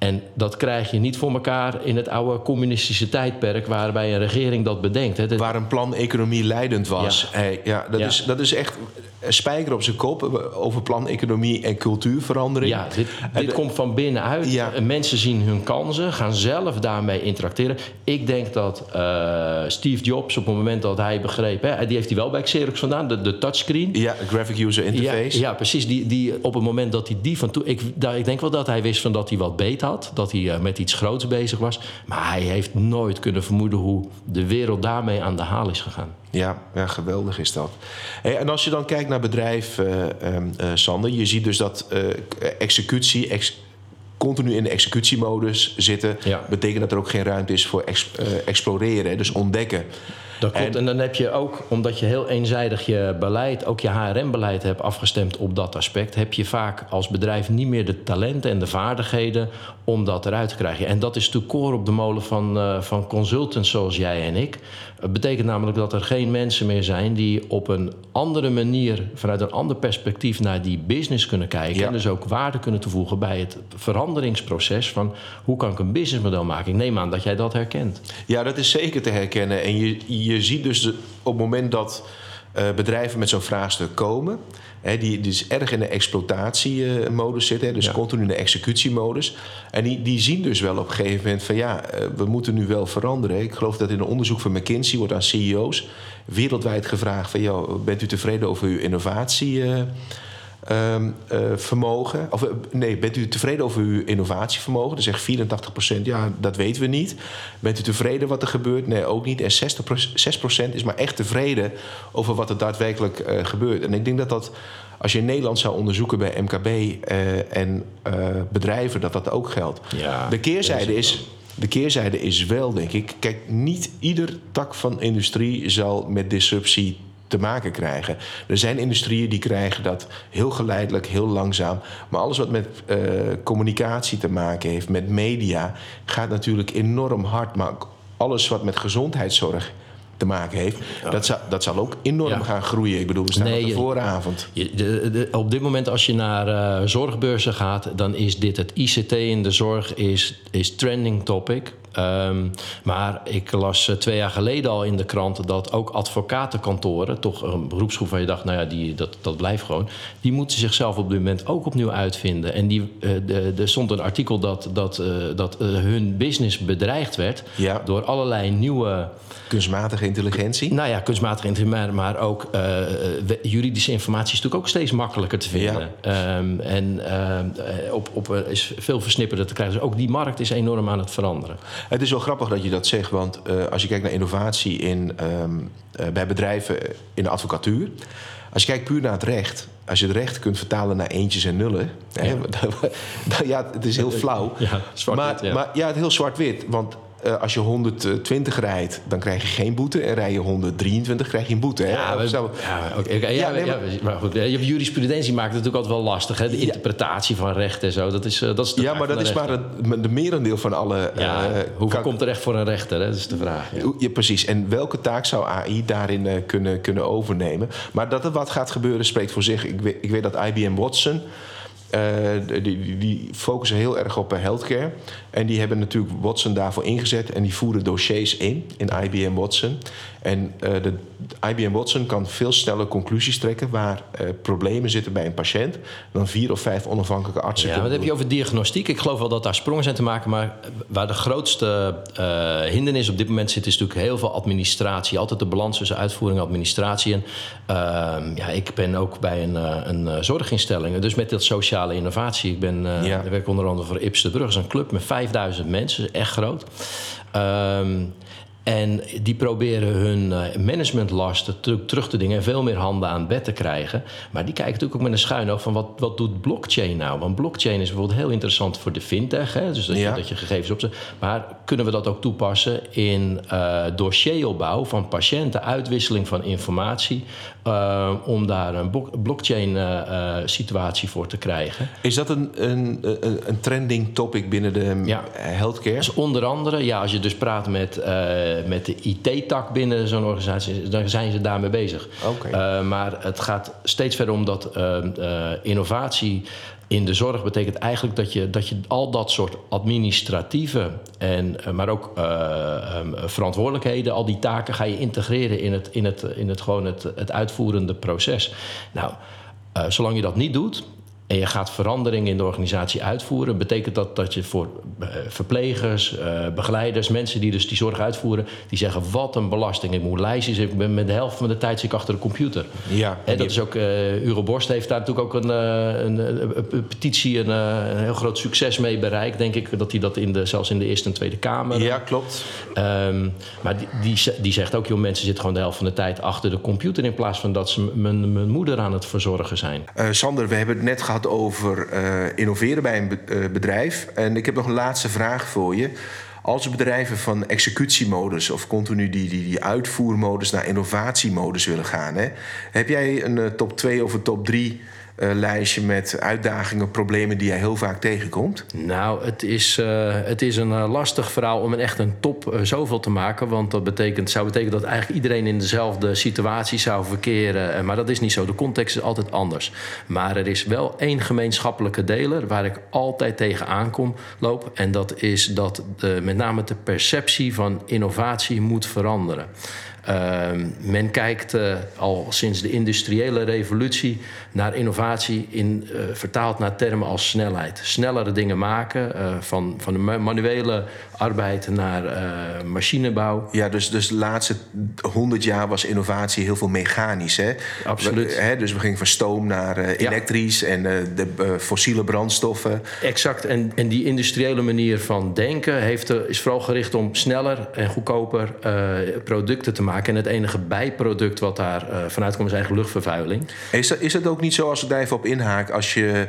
En dat krijg je niet voor elkaar in het oude communistische tijdperk waarbij een regering dat bedenkt. Hè. Waar een plan economie leidend was. Ja, hey, ja, dat, Is, dat is echt spijker op zijn kop over plan economie en cultuurverandering. Ja, dit, dit komt van binnenuit. Ja. Mensen zien hun kansen, gaan zelf daarmee interacteren. Ik denk dat uh, Steve Jobs op het moment dat hij begreep... Hè, die heeft hij wel bij Xerox vandaan, de, de touchscreen. Ja, graphic user interface. Ja, precies. Die, die, op het moment dat hij die van toe... Ik, daar, ik denk wel dat hij wist van dat hij wat beet had dat hij uh, met iets groots bezig was. Maar hij heeft nooit kunnen vermoeden hoe de wereld daarmee aan de haal is gegaan. Ja, ja geweldig is dat. En als je dan kijkt naar bedrijf, uh, uh, Sander, je ziet dus dat executie, ex continu in de executiemodus zitten. Ja. Betekent dat er ook geen ruimte is voor ex, exploreren, dus ontdekken. Dat klopt. En, en, dan heb je ook, omdat je heel eenzijdig je beleid, ook je HRM-beleid hebt afgestemd op dat aspect, heb je vaak als bedrijf niet meer de talenten en de vaardigheden om dat eruit te krijgen. En dat is de koor op de molen van, uh, van consultants zoals jij en ik. Het betekent namelijk dat er geen mensen meer zijn die op een andere manier, vanuit een ander perspectief naar die business kunnen kijken. En dus ook waarde kunnen toevoegen bij het veranderingsproces van hoe kan ik een businessmodel maken. Ik neem aan dat jij dat herkent. Ja, dat is zeker te herkennen. En je, je ziet dus op het moment dat bedrijven met zo'n vraagstuk komen, hè, die dus erg in de exploitatiemodus zitten, dus continu in de executiemodus. En die, die zien dus wel op een gegeven moment van ja, uh, we moeten nu wel veranderen. Ik geloof dat in een onderzoek van McKinsey wordt aan CEO's wereldwijd gevraagd van joh, bent u tevreden over uw innovatie? Um, uh, vermogen. Of nee, bent u tevreden over uw innovatievermogen? Dan zegt 84% ja, dat weten we niet. Bent u tevreden wat er gebeurt? Nee, ook niet. En 60%, 6% is maar echt tevreden over wat er daadwerkelijk uh, gebeurt. En ik denk dat dat, als je in Nederland zou onderzoeken bij MKB uh, en bedrijven, dat dat ook geldt. Ja, de keerzijde is. De keerzijde is wel, denk ik. Kijk, niet ieder tak van industrie zal met disruptie te maken krijgen. Er zijn industrieën die krijgen dat heel geleidelijk, heel langzaam. Maar alles wat met uh, communicatie te maken heeft, met media, gaat natuurlijk enorm hard. Maar alles wat met gezondheidszorg te maken heeft. Dat, zal, dat zal ook enorm gaan groeien. Ik bedoel, we staan nee, op de vooravond. Je, de, de, op dit moment als je naar uh, zorgbeurzen gaat... dan is dit het ICT in de zorg is, is trending topic. Um, maar ik las uh, twee jaar geleden al in de krant dat ook advocatenkantoren, toch een beroepsgroep waar je dacht, nou ja, die, dat, dat blijft gewoon, die moeten zichzelf op dit moment ook opnieuw uitvinden. En die, uh, er stond een artikel dat, dat, uh, dat hun business bedreigd werd ja. door allerlei nieuwe. Kunstmatige intelligentie? Nou ja, kunstmatige intelligentie, maar ook juridische informatie is natuurlijk ook steeds makkelijker te vinden. Ja. Um, en op, op, is veel versnipperder te krijgen. Dus ook die markt is enorm aan het veranderen. Het is wel grappig dat je dat zegt, want uh, als je kijkt naar innovatie in, um, uh, bij bedrijven in de advocatuur. Als je kijkt puur naar het recht, als je het recht kunt vertalen naar eentjes en nullen. Ja, hè, [laughs] dan, ja het is heel [laughs] flauw. Ja, maar, ja. maar ja, het heel zwart-wit. Want eh, als je 120 rijdt, dan krijg je geen boete. En rij je 123, krijg je een boete. Hè? Ja, we, Zo. ja, ja, Ja, nee, ja, maar goed, je jurisprudentie maakt het natuurlijk altijd wel lastig. Hè? De interpretatie van recht en zo, dat is, eh, dat is ja maar dat is maar het de merendeel van alle... Ja, eh, hoeveel kan- komt er echt voor een rechter? Hè? Dat is de vraag. Ja. Precies. En welke taak zou AI daarin kunnen, kunnen overnemen? Maar dat er wat gaat gebeuren spreekt voor zich. Ik weet, ik weet dat IBM Watson. die, die, focussen heel erg op healthcare. En die hebben natuurlijk Watson daarvoor ingezet. En die voeren dossiers in, in IBM Watson. En eh, de, IBM Watson kan veel sneller conclusies trekken... waar eh, problemen zitten bij een patiënt... dan vier of vijf onafhankelijke artsen Ja, dan heb je over diagnostiek. Ik geloof wel dat daar sprongen zijn te maken. Maar waar de grootste eh, hindernis op dit moment zit, is natuurlijk heel veel administratie. Altijd de balans tussen uitvoering en administratie. En ehm, ja, ik ben ook bij een, een zorginstelling. Dus met dat sociale innovatie. Ik ben, Ja. ik werk onder andere voor Ips de Brug. Dat is een club met 5000 mensen. Echt groot. Ehm, en die proberen hun eh, managementlasten teru- terug te dingen en veel meer handen aan het bed te krijgen. Maar die kijken natuurlijk ook met een schuin oog van wat, wat doet blockchain nou? Want blockchain is bijvoorbeeld heel interessant voor de fintech. Hè? Dus dat, Ja. je, dat je gegevens opzet. Maar kunnen we dat ook toepassen in eh dossieropbouw van patiënten, uitwisseling van informatie, eh, om daar een blok- blockchain eh, eh, situatie voor te krijgen? Is dat een, een, een, een trending topic binnen de Ja. healthcare? Dus onder andere, ja, als je dus praat met, met de IT-tak binnen zo'n organisatie, dan zijn ze daarmee bezig. Eh, maar het gaat steeds verder om dat eh, eh, innovatie in de zorg betekent eigenlijk dat je, dat je al dat soort administratieve, en, eh, maar ook eh, ehm, verantwoordelijkheden, al die taken ga je integreren in het, in het, in het, gewoon het, het uitvoerende proces. Nou, eh, zolang je dat niet doet, en je gaat veranderingen in de organisatie uitvoeren, betekent dat dat je voor eh, verplegers, eh, begeleiders, mensen die dus die zorg uitvoeren, die zeggen: wat een belasting. Ik moet lijstjes, ik ben met de helft van de tijd zit ik achter de computer. Ja, En dat is ook, eh Hugo Borst heeft daar natuurlijk ook een, eh, een, een, een- een petitie, een, eh, een heel groot succes mee bereikt. Denk ik dat hij dat in de, zelfs in de Eerste en Tweede Kamer. Ja, klopt. Ehm, maar die, die, die zegt ook, joh, mensen zitten gewoon de helft van de tijd achter de computer in plaats van dat ze mijn, moeder aan het verzorgen zijn. Eh, Sander, we hebben het net gehad over eh, innoveren bij een eh, bedrijf. En ik heb nog een laatste vraag voor je. Als bedrijven van executiemodus of continu die, die, die uitvoermodus naar innovatiemodus willen gaan, hè, heb jij een eh, top 2 of een top 3 lijstje met uitdagingen, problemen die jij heel vaak tegenkomt? Nou, het is, eh, het is een eh, lastig verhaal om een echt een top eh, zoveel te maken. Want dat betekent, zou betekenen dat eigenlijk iedereen in dezelfde situatie zou verkeren. Eh, maar dat is niet zo. De context is altijd anders. Maar er is wel één gemeenschappelijke deler waar ik altijd tegen aankom loop. En dat is dat met name de perceptie van innovatie moet veranderen. Ehm, men kijkt eh, al sinds de industriële revolutie naar innovatie in, eh, vertaald naar termen als snelheid. Snellere dingen maken, eh, van, van de ma- manuele arbeid naar machinebouw. Ja, dus, dus de laatste 100 jaar was innovatie heel veel mechanisch. Hè? Absoluut. We- hè, dus we gingen van stoom naar Ja. elektrisch en de fossiele brandstoffen. Exact. En, en die industriële manier van denken heeft er, is vooral gericht om sneller en goedkoper producten te maken. En het enige bijproduct wat daar eh, vanuit komt is eigenlijk luchtvervuiling. Is dat, is dat ook niet zo, als ik daar even op inhaak, als je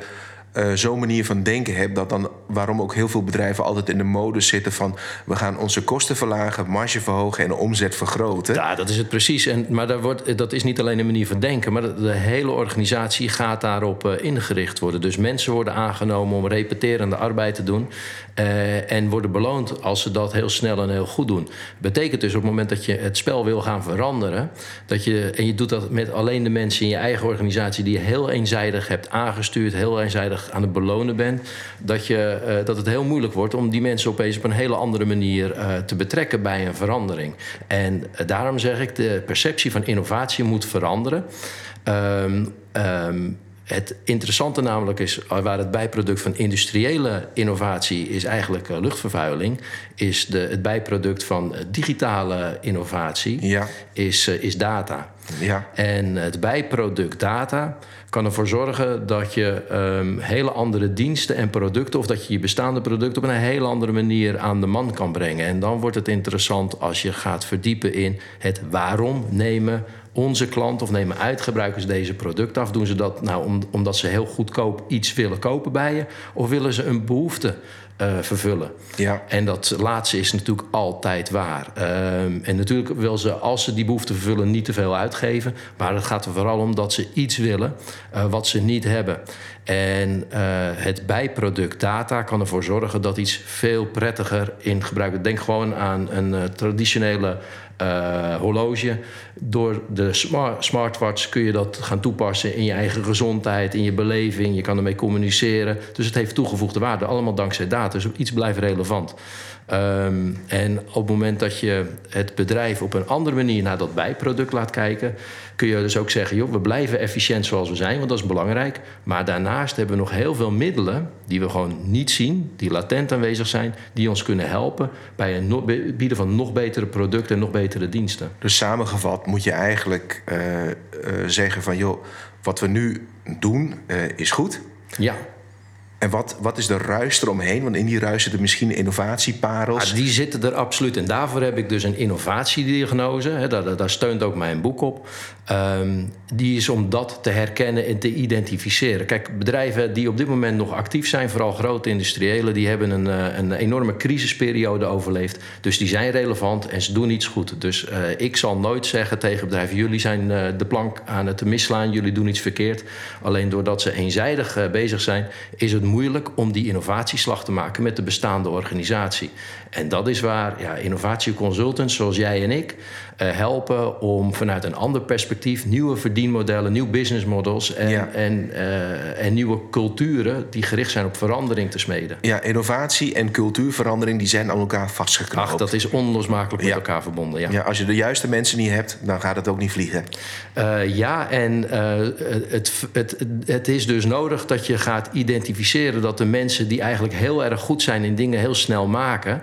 eh, zo'n manier van denken hebt, dat dan waarom ook heel veel bedrijven altijd in de modus zitten van we gaan onze kosten verlagen, marge verhogen en de omzet vergroten? Ja, dat is het precies. En, maar daar wordt, dat is niet alleen een manier van denken, maar de, de hele organisatie gaat daarop eh, ingericht worden. Dus mensen worden aangenomen om repeterende arbeid te doen eh, en worden beloond als ze dat heel snel en heel goed doen. Betekent dus op het moment dat je het spel wil gaan veranderen, dat je, en je doet dat met alleen de mensen in je eigen organisatie die je heel eenzijdig hebt aangestuurd, heel eenzijdig aan het belonen bent, dat, je, eh, dat het heel moeilijk wordt om die mensen opeens op een hele andere manier eh, te betrekken bij een verandering. En eh, daarom zeg ik, de perceptie van innovatie moet veranderen. Ehm, ehm, het interessante namelijk is, waar het bijproduct van industriële innovatie is eigenlijk luchtvervuiling, is de, het bijproduct van digitale innovatie Ja. is, is data. Ja. En het bijproduct data kan ervoor zorgen dat je ehm, hele andere diensten en producten, of dat je je bestaande producten op een hele andere manier aan de man kan brengen. En dan wordt het interessant als je gaat verdiepen in het waarom nemen onze klanten of nemen uitgebruikers deze product af? Doen ze dat nou omdat ze heel goedkoop iets willen kopen bij je? Of willen ze een behoefte uh, vervullen. Ja. En dat laatste is natuurlijk altijd waar. Um, en natuurlijk wil ze, als ze die behoefte vervullen, niet te veel uitgeven. Maar het gaat er vooral om dat ze iets willen uh, wat ze niet hebben. En uh, het bijproduct data kan ervoor zorgen dat iets veel prettiger in gebruik Denk gewoon aan een traditionele uh, horloge. Door de smart, smartwatch kun je dat gaan toepassen in je eigen gezondheid, in je beleving. Je kan ermee communiceren. Dus het heeft toegevoegde waarde, allemaal dankzij data. Dus iets blijft relevant. Um, en op het moment dat je het bedrijf op een andere manier naar dat bijproduct laat kijken, kun je dus ook zeggen: joh, we blijven efficiënt zoals we zijn, want dat is belangrijk. Maar daarnaast hebben we nog heel veel middelen die we gewoon niet zien, die latent aanwezig zijn, die ons kunnen helpen bij het bieden van nog betere producten en nog betere diensten. Dus samengevat moet je eigenlijk uh, uh, zeggen van joh, wat we nu doen uh, is goed. Ja. En wat, wat is de ruis eromheen? Want in die ruis zitten misschien innovatieparels. die zitten er absoluut. En daarvoor heb ik dus een innovatiediagnose. Hè, daar, daar steunt ook mijn boek op. Um, die is om dat te herkennen en te identificeren. Kijk, bedrijven die op dit moment nog actief zijn, vooral grote industriële, die hebben een, uh, een enorme crisisperiode overleefd. Dus die zijn relevant en ze doen iets goed. Dus uh, ik zal nooit zeggen tegen bedrijven: jullie zijn uh, de plank aan het misslaan, jullie doen iets verkeerd. Alleen doordat ze eenzijdig bezig zijn, is het moeilijk om die innovatieslag te maken met de bestaande organisatie. En dat is waar ja, innovatieconsultants zoals jij en ik uh, helpen om vanuit een ander perspectief nieuwe verdienmodellen, nieuwe business models en, ja. en, uh, en nieuwe culturen die gericht zijn op verandering te smeden. Ja, innovatie en cultuurverandering die zijn aan elkaar vastgeknoopt. Ach, dat is onlosmakelijk met ja. elkaar verbonden. Ja. ja, als je de juiste mensen niet hebt, dan gaat het ook niet vliegen. Uh, ja, en het, het, het is dus nodig dat je gaat identificeren dat de mensen die eigenlijk heel erg goed zijn in dingen heel snel maken.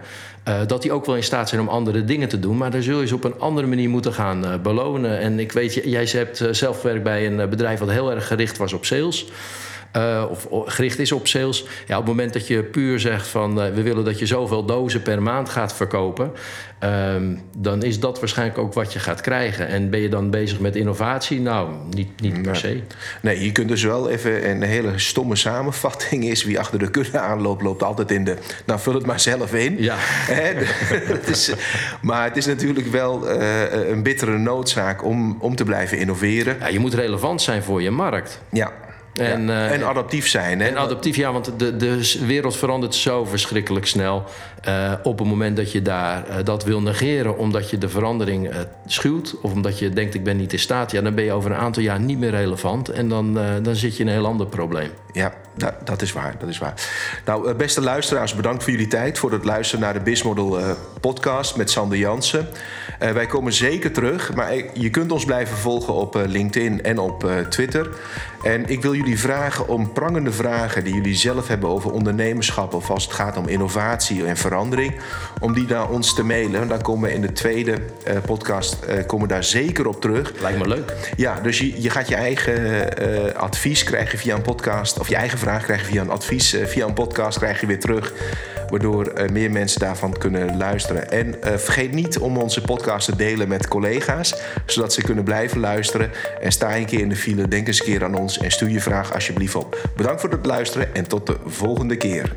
Uh, dat die ook wel in staat zijn om andere dingen te doen. Maar daar zul je ze op een andere manier moeten gaan uh, belonen. En ik weet, jij hebt uh, zelf gewerkt bij een bedrijf wat heel erg gericht was op sales. Uh, of gericht is op sales. Ja, op het moment dat je puur zegt van uh, we willen dat je zoveel dozen per maand gaat verkopen, um, dan is dat waarschijnlijk ook wat je gaat krijgen. En ben je dan bezig met innovatie? Nou, niet, niet per se. Nee, je kunt dus wel even een hele stomme samenvatting is wie achter de kudde aanloopt, loopt altijd in de. Nou, vul het maar zelf in. Ja. [laughs] is, maar het is natuurlijk wel uh, een bittere noodzaak om, om te blijven innoveren. Ja, je moet relevant zijn voor je markt. Ja. En, ja. uh, en adaptief zijn. Hè? En adaptief, ja, want de, de wereld verandert zo verschrikkelijk snel. Uh, op het moment dat je daar uh, dat wil negeren, omdat je de verandering schuwt, of omdat je denkt ik ben niet in staat, ja, dan ben je over een aantal jaar niet meer relevant. En dan, dan zit je in een heel ander probleem. Ja, dat, dat is waar. Dat is waar. Nou, beste luisteraars, bedankt voor jullie tijd. Voor het luisteren naar de Bismodel podcast met Sander Jansen. wij komen zeker terug, maar je kunt ons blijven volgen op LinkedIn en op Twitter. En ik wil jullie vragen om prangende vragen die jullie zelf hebben over ondernemerschap of als het gaat om innovatie en verandering, om die naar ons te mailen. Dan komen we in de tweede uh, podcast uh, komen daar zeker op terug. Lijkt me leuk. Ja, dus je, je gaat je eigen uh, advies krijgen via een podcast, of je eigen vraag krijgen via een advies via een podcast, krijg je weer terug waardoor meer mensen daarvan kunnen luisteren. En vergeet niet om onze podcast te delen met collega's, zodat ze kunnen blijven luisteren. En sta een keer in de file, denk eens een keer aan ons en stuur je vraag alsjeblieft op. Bedankt voor het luisteren en tot de volgende keer.